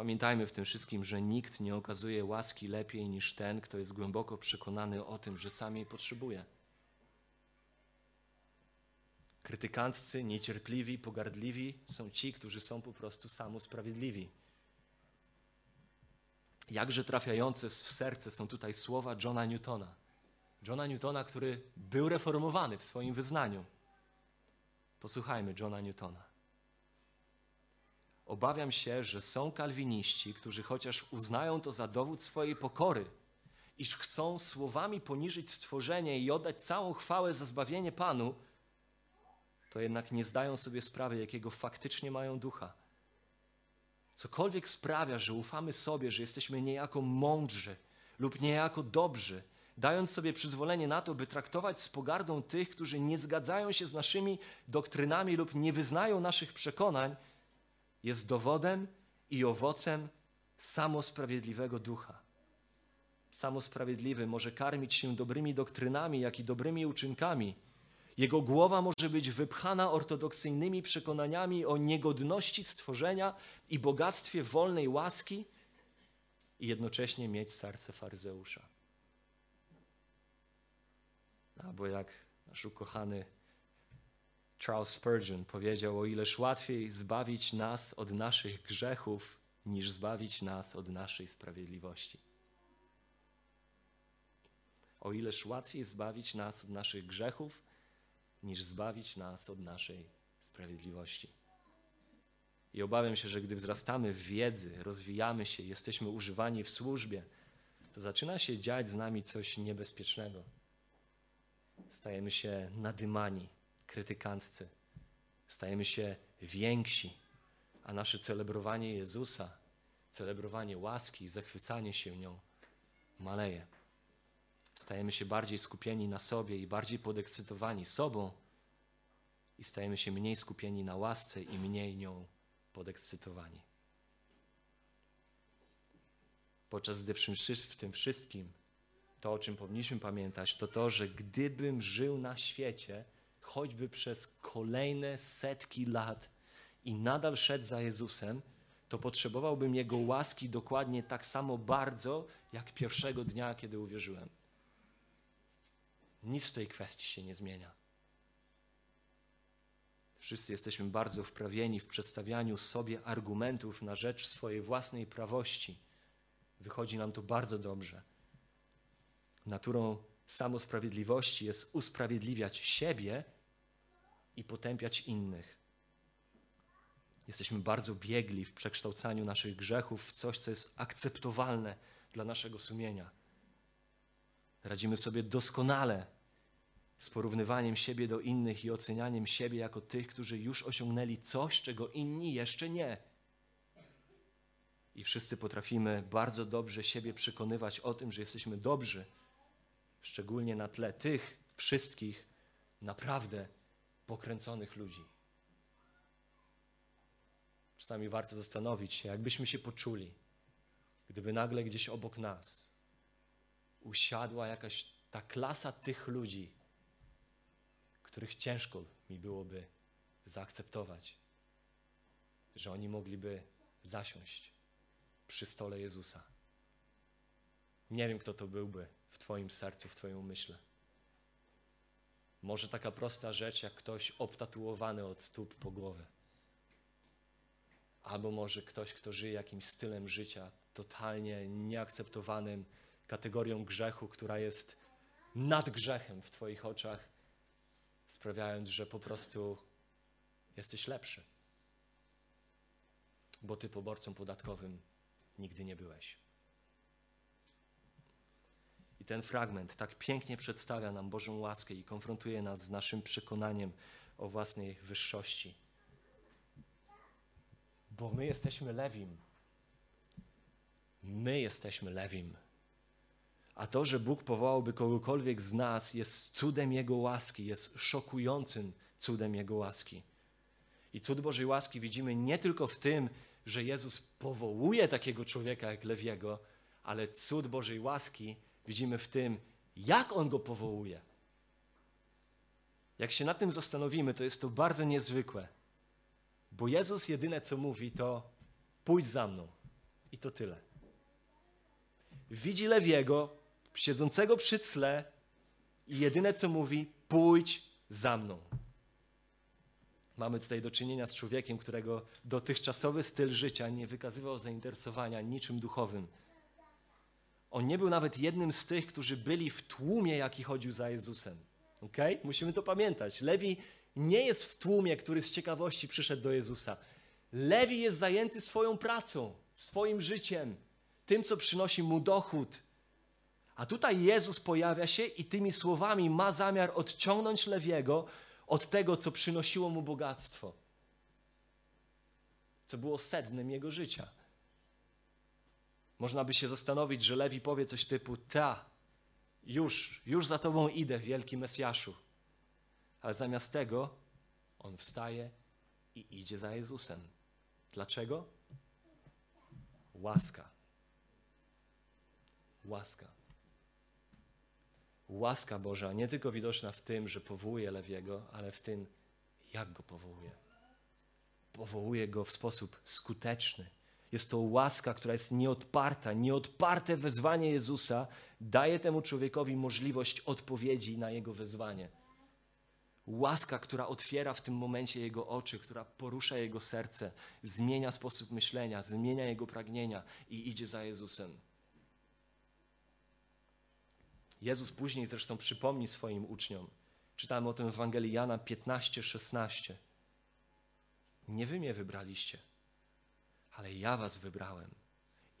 Pamiętajmy w tym wszystkim, że nikt nie okazuje łaski lepiej niż ten, kto jest głęboko przekonany o tym, że sam jej potrzebuje. Krytykanccy, niecierpliwi, pogardliwi są ci, którzy są po prostu samosprawiedliwi. Jakże trafiające w serce są tutaj słowa Johna Newtona. Johna Newtona, który był reformowany w swoim wyznaniu. Posłuchajmy Johna Newtona. Obawiam się, że są kalwiniści, którzy chociaż uznają to za dowód swojej pokory, iż chcą słowami poniżyć stworzenie i oddać całą chwałę za zbawienie Panu, to jednak nie zdają sobie sprawy, jakiego faktycznie mają ducha. Cokolwiek sprawia, że ufamy sobie, że jesteśmy niejako mądrzy lub niejako dobrzy, dając sobie przyzwolenie na to, by traktować z pogardą tych, którzy nie zgadzają się z naszymi doktrynami lub nie wyznają naszych przekonań, jest dowodem i owocem samosprawiedliwego ducha. Samosprawiedliwy może karmić się dobrymi doktrynami, jak i dobrymi uczynkami. Jego głowa może być wypchana ortodoksyjnymi przekonaniami o niegodności stworzenia i bogactwie wolnej łaski i jednocześnie mieć serce faryzeusza. Albo jak nasz ukochany Charles Spurgeon powiedział: O ileż łatwiej zbawić nas od naszych grzechów, niż zbawić nas od naszej sprawiedliwości. O ileż łatwiej zbawić nas od naszych grzechów, niż zbawić nas od naszej sprawiedliwości. I obawiam się, że gdy wzrastamy w wiedzy, rozwijamy się, jesteśmy używani w służbie, to zaczyna się dziać z nami coś niebezpiecznego. Stajemy się nadymani, krytykanccy, stajemy się więksi, a nasze celebrowanie Jezusa, celebrowanie łaski, zachwycanie się nią maleje. Stajemy się bardziej skupieni na sobie i bardziej podekscytowani sobą, i stajemy się mniej skupieni na łasce i mniej nią podekscytowani. Podczas gdy w tym wszystkim to, o czym powinniśmy pamiętać, to to, że gdybym żył na świecie, choćby przez kolejne setki lat i nadal szedł za Jezusem, to potrzebowałbym Jego łaski dokładnie tak samo bardzo, jak pierwszego dnia, kiedy uwierzyłem. Nic w tej kwestii się nie zmienia. Wszyscy jesteśmy bardzo wprawieni w przedstawianiu sobie argumentów na rzecz swojej własnej prawości. Wychodzi nam to bardzo dobrze. Naturą samosprawiedliwości jest usprawiedliwiać siebie i potępiać innych. Jesteśmy bardzo biegli w przekształcaniu naszych grzechów w coś, co jest akceptowalne dla naszego sumienia. Radzimy sobie doskonale z porównywaniem siebie do innych i ocenianiem siebie jako tych, którzy już osiągnęli coś, czego inni jeszcze nie. I wszyscy potrafimy bardzo dobrze siebie przekonywać o tym, że jesteśmy dobrzy, szczególnie na tle tych wszystkich naprawdę pokręconych ludzi. Czasami warto zastanowić się, jakbyśmy się poczuli, gdyby nagle gdzieś obok nas usiadła jakaś ta klasa tych ludzi, których ciężko mi byłoby zaakceptować, że oni mogliby zasiąść przy stole Jezusa. Nie wiem, kto to byłby w Twoim sercu, w Twoim umyśle. Może taka prosta rzecz, jak ktoś obtatuowany od stóp po głowę. Albo może ktoś, kto żyje jakimś stylem życia totalnie nieakceptowanym, kategorią grzechu, która jest nad grzechem w Twoich oczach sprawiając, że po prostu jesteś lepszy. Bo ty poborcą podatkowym nigdy nie byłeś. Ten fragment tak pięknie przedstawia nam Bożą łaskę i konfrontuje nas z naszym przekonaniem o własnej wyższości. Bo my jesteśmy Lewim. My jesteśmy Lewim. A to, że Bóg powołałby kogokolwiek z nas, jest cudem Jego łaski, jest szokującym cudem Jego łaski. I cud Bożej łaski widzimy nie tylko w tym, że Jezus powołuje takiego człowieka jak Lewiego, ale cud Bożej łaski widzimy w tym, jak On go powołuje. Jak się nad tym zastanowimy, to jest to bardzo niezwykłe. Bo Jezus jedyne co mówi, to pójdź za mną. I to tyle. Widzi Lewiego, siedzącego przy tle i jedyne co mówi, pójdź za mną. Mamy tutaj do czynienia z człowiekiem, którego dotychczasowy styl życia nie wykazywał zainteresowania niczym duchowym. On nie był nawet jednym z tych, którzy byli w tłumie, jaki chodził za Jezusem. Okay? Musimy to pamiętać. Lewi nie jest w tłumie, który z ciekawości przyszedł do Jezusa. Lewi jest zajęty swoją pracą, swoim życiem, tym, co przynosi mu dochód, a tutaj Jezus pojawia się i tymi słowami ma zamiar odciągnąć Lewiego od tego, co przynosiło mu bogactwo, co było sednem jego życia. Można by się zastanowić, że Lewi powie coś typu: Ta, już, już za tobą idę, wielki Mesjaszu. Ale zamiast tego on wstaje i idzie za Jezusem. Dlaczego? Łaska. Łaska łaska Boża nie tylko widoczna w tym, że powołuje Lewiego, ale w tym, jak go powołuje. Powołuje go w sposób skuteczny. Jest to łaska, która jest nieodparta. Nieodparte wezwanie Jezusa daje temu człowiekowi możliwość odpowiedzi na jego wezwanie. Łaska, która otwiera w tym momencie jego oczy, która porusza jego serce, zmienia sposób myślenia, zmienia jego pragnienia i idzie za Jezusem. Jezus później zresztą przypomni swoim uczniom, Czytamy o tym w Ewangelii Jana 15, 16. Nie wy mnie wybraliście, ale ja was wybrałem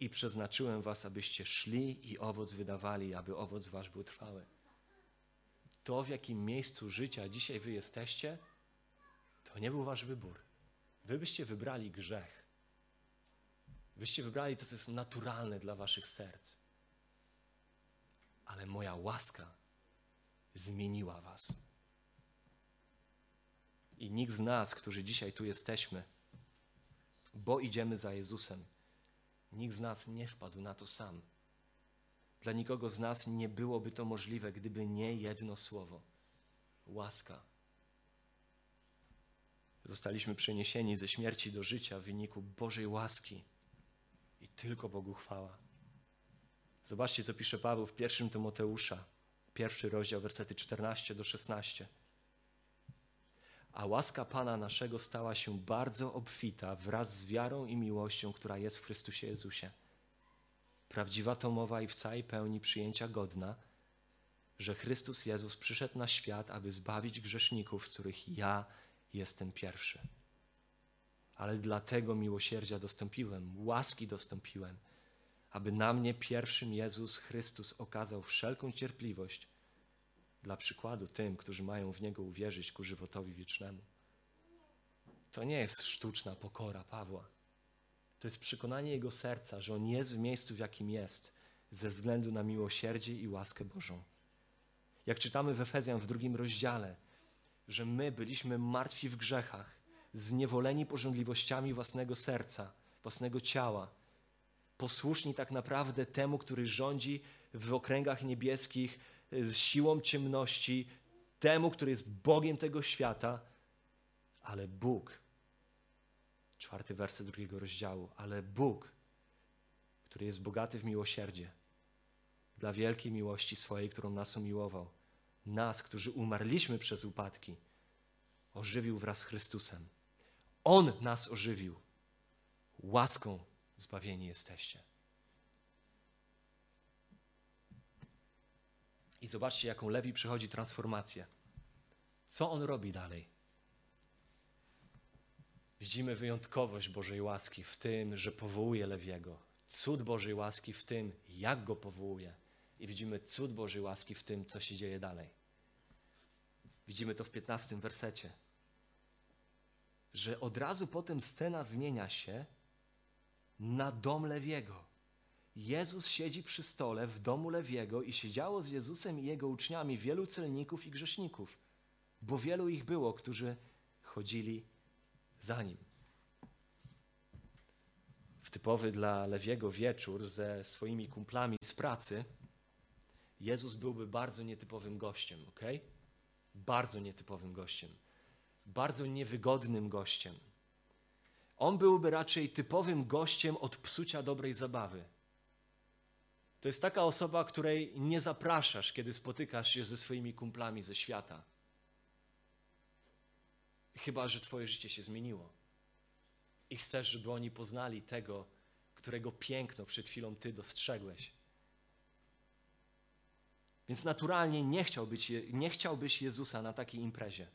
i przeznaczyłem was, abyście szli i owoc wydawali, aby owoc wasz był trwały. To, w jakim miejscu życia dzisiaj wy jesteście, to nie był wasz wybór. Wy byście wybrali grzech. Wyście wybrali to, co jest naturalne dla waszych serc. Ale moja łaska zmieniła was. I nikt z nas, którzy dzisiaj tu jesteśmy, bo idziemy za Jezusem, nikt z nas nie wpadł na to sam. Dla nikogo z nas nie byłoby to możliwe, gdyby nie jedno słowo łaska. Zostaliśmy przeniesieni ze śmierci do życia w wyniku Bożej łaski i tylko Bogu chwała. Zobaczcie, co pisze Paweł w pierwszym Tymoteusza, pierwszy rozdział, wersety 14 do 16. A łaska Pana naszego stała się bardzo obfita wraz z wiarą i miłością, która jest w Chrystusie Jezusie. Prawdziwa to mowa i w całej pełni przyjęcia godna, że Chrystus Jezus przyszedł na świat, aby zbawić grzeszników, z których ja jestem pierwszy. Ale dlatego miłosierdzia dostąpiłem, łaski dostąpiłem, aby na mnie pierwszym Jezus Chrystus okazał wszelką cierpliwość dla przykładu tym, którzy mają w Niego uwierzyć ku żywotowi wiecznemu. To nie jest sztuczna pokora Pawła. To jest przekonanie jego serca, że on jest w miejscu, w jakim jest, ze względu na miłosierdzie i łaskę Bożą. Jak czytamy w Efezjan w drugim rozdziale, że my byliśmy martwi w grzechach, zniewoleni pożądliwościami własnego serca, własnego ciała, posłuszni tak naprawdę temu, który rządzi w okręgach niebieskich z siłą ciemności, temu, który jest Bogiem tego świata, ale Bóg, czwarty werset drugiego rozdziału, ale Bóg, który jest bogaty w miłosierdzie, dla wielkiej miłości swojej, którą nas umiłował, nas, którzy umarliśmy przez upadki, ożywił wraz z Chrystusem. On nas ożywił. Łaską zbawieni jesteście. I zobaczcie, jaką Lewi przychodzi transformację. Co on robi dalej? Widzimy wyjątkowość Bożej łaski w tym, że powołuje Lewiego. Cud Bożej łaski w tym, jak go powołuje. I widzimy cud Bożej łaski w tym, co się dzieje dalej. Widzimy to w 15 wersecie. Że od razu potem scena zmienia się na dom Lewiego. Jezus siedzi przy stole w domu Lewiego i siedziało z Jezusem i jego uczniami wielu celników i grzeszników, bo wielu ich było, którzy chodzili za nim. W typowy dla Lewiego wieczór ze swoimi kumplami z pracy Jezus byłby bardzo nietypowym gościem, ok? Bardzo nietypowym gościem. Bardzo niewygodnym gościem. On byłby raczej typowym gościem od psucia dobrej zabawy. To jest taka osoba, której nie zapraszasz, kiedy spotykasz się ze swoimi kumplami ze świata. Chyba, że Twoje życie się zmieniło i chcesz, żeby oni poznali tego, którego piękno przed chwilą Ty dostrzegłeś. Więc naturalnie nie nie chciałbyś Jezusa na takiej imprezie.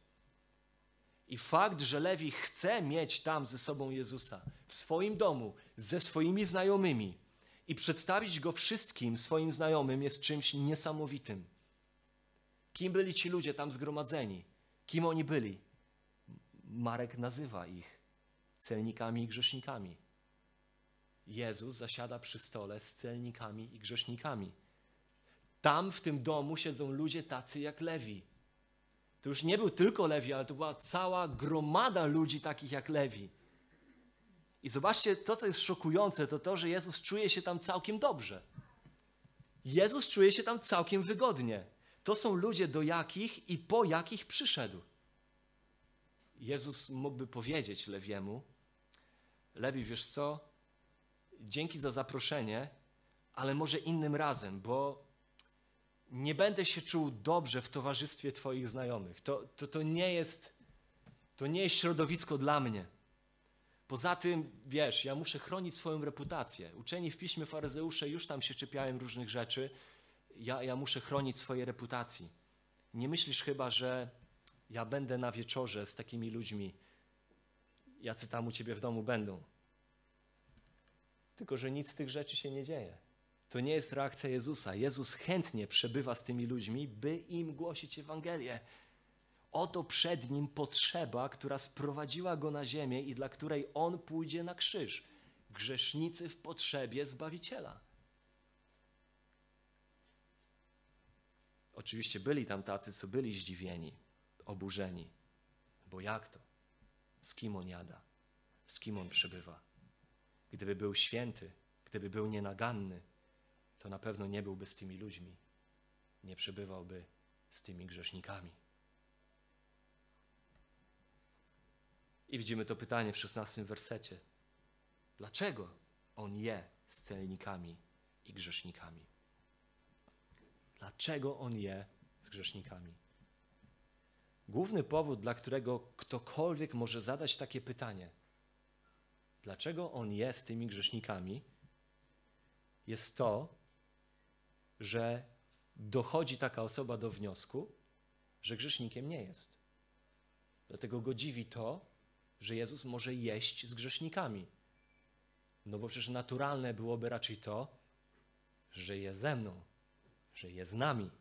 I fakt, że Lewi chce mieć tam ze sobą Jezusa, w swoim domu, ze swoimi znajomymi i przedstawić go wszystkim swoim znajomym, jest czymś niesamowitym. Kim byli ci ludzie tam zgromadzeni? Kim oni byli? Marek nazywa ich celnikami i grzesznikami. Jezus zasiada przy stole z celnikami i grzesznikami. Tam w tym domu siedzą ludzie tacy jak Lewi. To już nie był tylko Lewi, ale to była cała gromada ludzi takich jak Lewi. I zobaczcie, to co jest szokujące, to to, że Jezus czuje się tam całkiem dobrze. Jezus czuje się tam całkiem wygodnie. To są ludzie, do jakich i po jakich przyszedł. Jezus mógłby powiedzieć Lewiemu: Lewi, wiesz co? Dzięki za zaproszenie, ale może innym razem, bo nie będę się czuł dobrze w towarzystwie Twoich znajomych. To, to, to, nie jest, to nie jest środowisko dla mnie. Poza tym, wiesz, ja muszę chronić swoją reputację. Uczeni w piśmie faryzeusze już tam się czepiałem różnych rzeczy. Ja, ja muszę chronić swojej reputacji. Nie myślisz chyba, że ja będę na wieczorze z takimi ludźmi, jacy tam u ciebie w domu będą. Tylko, że nic z tych rzeczy się nie dzieje. To nie jest reakcja Jezusa. Jezus chętnie przebywa z tymi ludźmi, by im głosić Ewangelię. Oto przed nim potrzeba, która sprowadziła go na ziemię i dla której on pójdzie na krzyż. Grzesznicy w potrzebie zbawiciela. Oczywiście byli tam tacy, co byli zdziwieni, oburzeni. Bo jak to? Z kim on jada? Z kim on przebywa? Gdyby był święty, gdyby był nienaganny, to na pewno nie byłby z tymi ludźmi. Nie przebywałby z tymi grzesznikami. I widzimy to pytanie w szesnastym wersecie. Dlaczego on je z celnikami i grzesznikami? Dlaczego on je z grzesznikami? Główny powód, dla którego ktokolwiek może zadać takie pytanie, dlaczego on je z tymi grzesznikami, jest to, że dochodzi taka osoba do wniosku, że grzesznikiem nie jest. Dlatego go dziwi to, że Jezus może jeść z grzesznikami. No bo przecież naturalne byłoby raczej to, że je ze mną, że je z nami.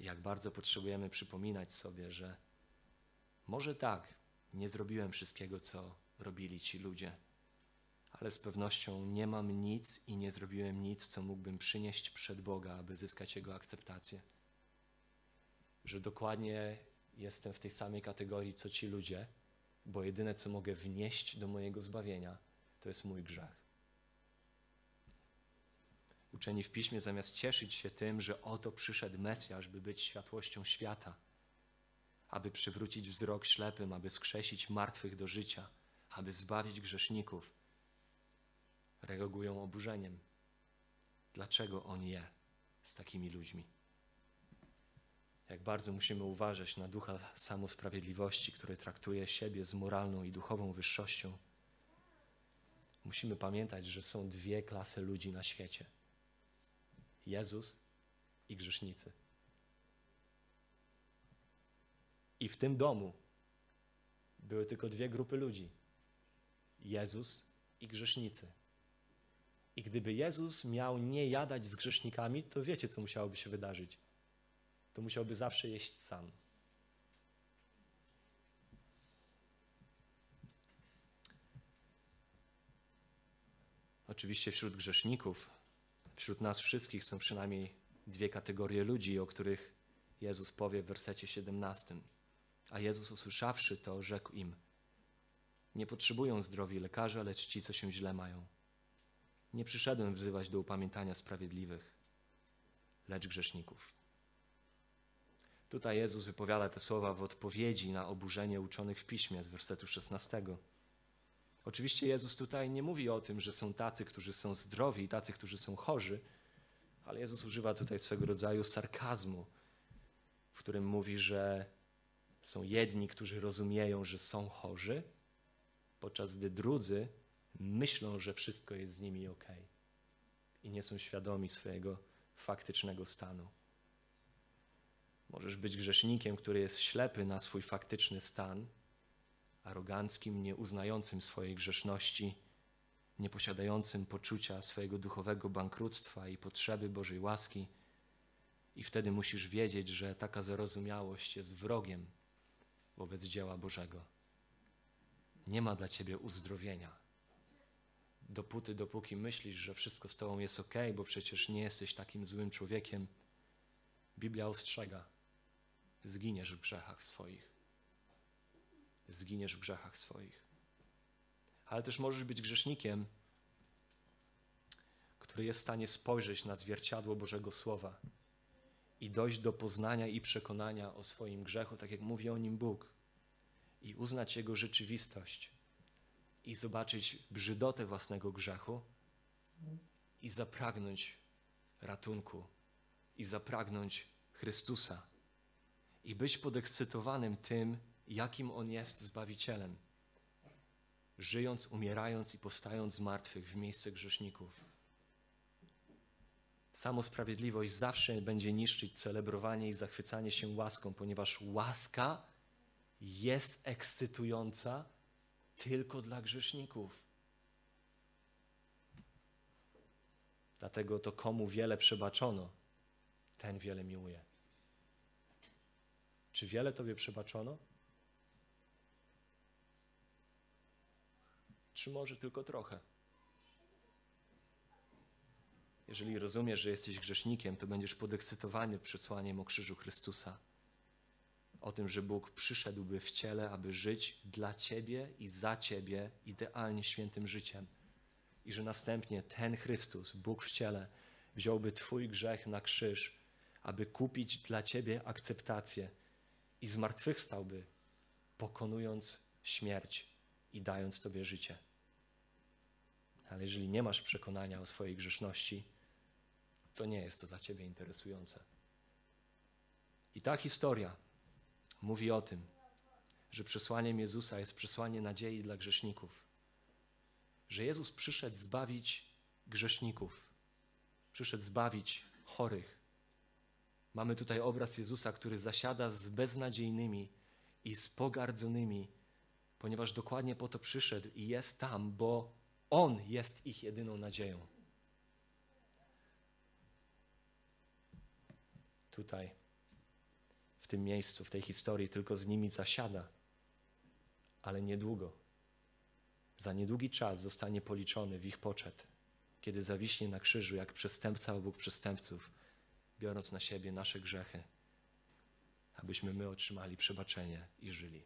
Jak bardzo potrzebujemy przypominać sobie, że może tak, nie zrobiłem wszystkiego, co robili ci ludzie, ale z pewnością nie mam nic i nie zrobiłem nic, co mógłbym przynieść przed Boga, aby zyskać Jego akceptację. Że dokładnie jestem w tej samej kategorii, co ci ludzie, bo jedyne, co mogę wnieść do mojego zbawienia, to jest mój grzech. Uczeni w piśmie, zamiast cieszyć się tym, że oto przyszedł Mesjasz, by być światłością świata, aby przywrócić wzrok ślepym, aby skrzesić martwych do życia, aby zbawić grzeszników, reagują oburzeniem. Dlaczego on je z takimi ludźmi? Jak bardzo musimy uważać na ducha samosprawiedliwości, który traktuje siebie z moralną i duchową wyższością. Musimy pamiętać, że są dwie klasy ludzi na świecie: Jezus i grzesznicy. I w tym domu były tylko dwie grupy ludzi: Jezus i grzesznicy. I gdyby Jezus miał nie jadać z grzesznikami, to wiecie, co musiałoby się wydarzyć. To musiałby zawsze jeść sam. Oczywiście wśród grzeszników, wśród nas wszystkich są przynajmniej dwie kategorie ludzi, o których Jezus powie w wersecie 17. A Jezus usłyszawszy to, rzekł im: Nie potrzebują zdrowi lekarze, lecz ci, co się źle mają. Nie przyszedłem wzywać do upamiętania sprawiedliwych, lecz grzeszników. Tutaj Jezus wypowiada te słowa w odpowiedzi na oburzenie uczonych w piśmie z wersetu 16. Oczywiście Jezus tutaj nie mówi o tym, że są tacy, którzy są zdrowi i tacy, którzy są chorzy, ale Jezus używa tutaj swego rodzaju sarkazmu, w którym mówi, że są jedni, którzy rozumieją, że są chorzy, podczas gdy drudzy myślą, że wszystko jest z nimi ok i nie są świadomi swojego faktycznego stanu. Możesz być grzesznikiem, który jest ślepy na swój faktyczny stan, aroganckim, nieuznającym swojej grzeszności, nieposiadającym poczucia swojego duchowego bankructwa i potrzeby Bożej łaski. I wtedy musisz wiedzieć, że taka zarozumiałość jest wrogiem wobec dzieła Bożego. Nie ma dla ciebie uzdrowienia dopóty, dopóki myślisz, że wszystko z tobą jest ok, bo przecież nie jesteś takim złym człowiekiem, Biblia ostrzega: zginiesz w grzechach swoich. Zginiesz w grzechach swoich. Ale też możesz być grzesznikiem, który jest w stanie spojrzeć na zwierciadło Bożego Słowa i dojść do poznania i przekonania o swoim grzechu, tak jak mówi o nim Bóg, i uznać Jego rzeczywistość i zobaczyć brzydotę własnego grzechu i zapragnąć ratunku i zapragnąć Chrystusa i być podekscytowanym tym, jakim On jest Zbawicielem, żyjąc, umierając i powstając z martwych w miejsce grzeszników. Samosprawiedliwość zawsze będzie niszczyć celebrowanie i zachwycanie się łaską, ponieważ łaska jest ekscytująca tylko dla grzeszników. Dlatego to komu wiele przebaczono, ten wiele miłuje. Czy wiele Tobie przebaczono? Czy może tylko trochę? Jeżeli rozumiesz, że jesteś grzesznikiem, to będziesz podekscytowany przesłaniem o krzyżu Chrystusa. O tym, że Bóg przyszedłby w ciele, aby żyć dla Ciebie i za Ciebie idealnie świętym życiem. I że następnie ten Chrystus, Bóg w ciele, wziąłby Twój grzech na krzyż, aby kupić dla Ciebie akceptację i zmartwychwstałby, pokonując śmierć i dając Tobie życie. Ale jeżeli nie masz przekonania o swojej grzeszności, to nie jest to dla Ciebie interesujące. I ta historia mówi o tym, że przesłaniem Jezusa jest przesłanie nadziei dla grzeszników. Że Jezus przyszedł zbawić grzeszników, przyszedł zbawić chorych. Mamy tutaj obraz Jezusa, który zasiada z beznadziejnymi i z pogardzonymi, ponieważ dokładnie po to przyszedł i jest tam, bo On jest ich jedyną nadzieją. Tutaj, w tym miejscu, w tej historii, tylko z nimi zasiada, ale niedługo. Za niedługi czas zostanie policzony w ich poczet, kiedy zawiśnie na krzyżu jak przestępca obok przestępców, biorąc na siebie nasze grzechy, abyśmy my otrzymali przebaczenie i żyli.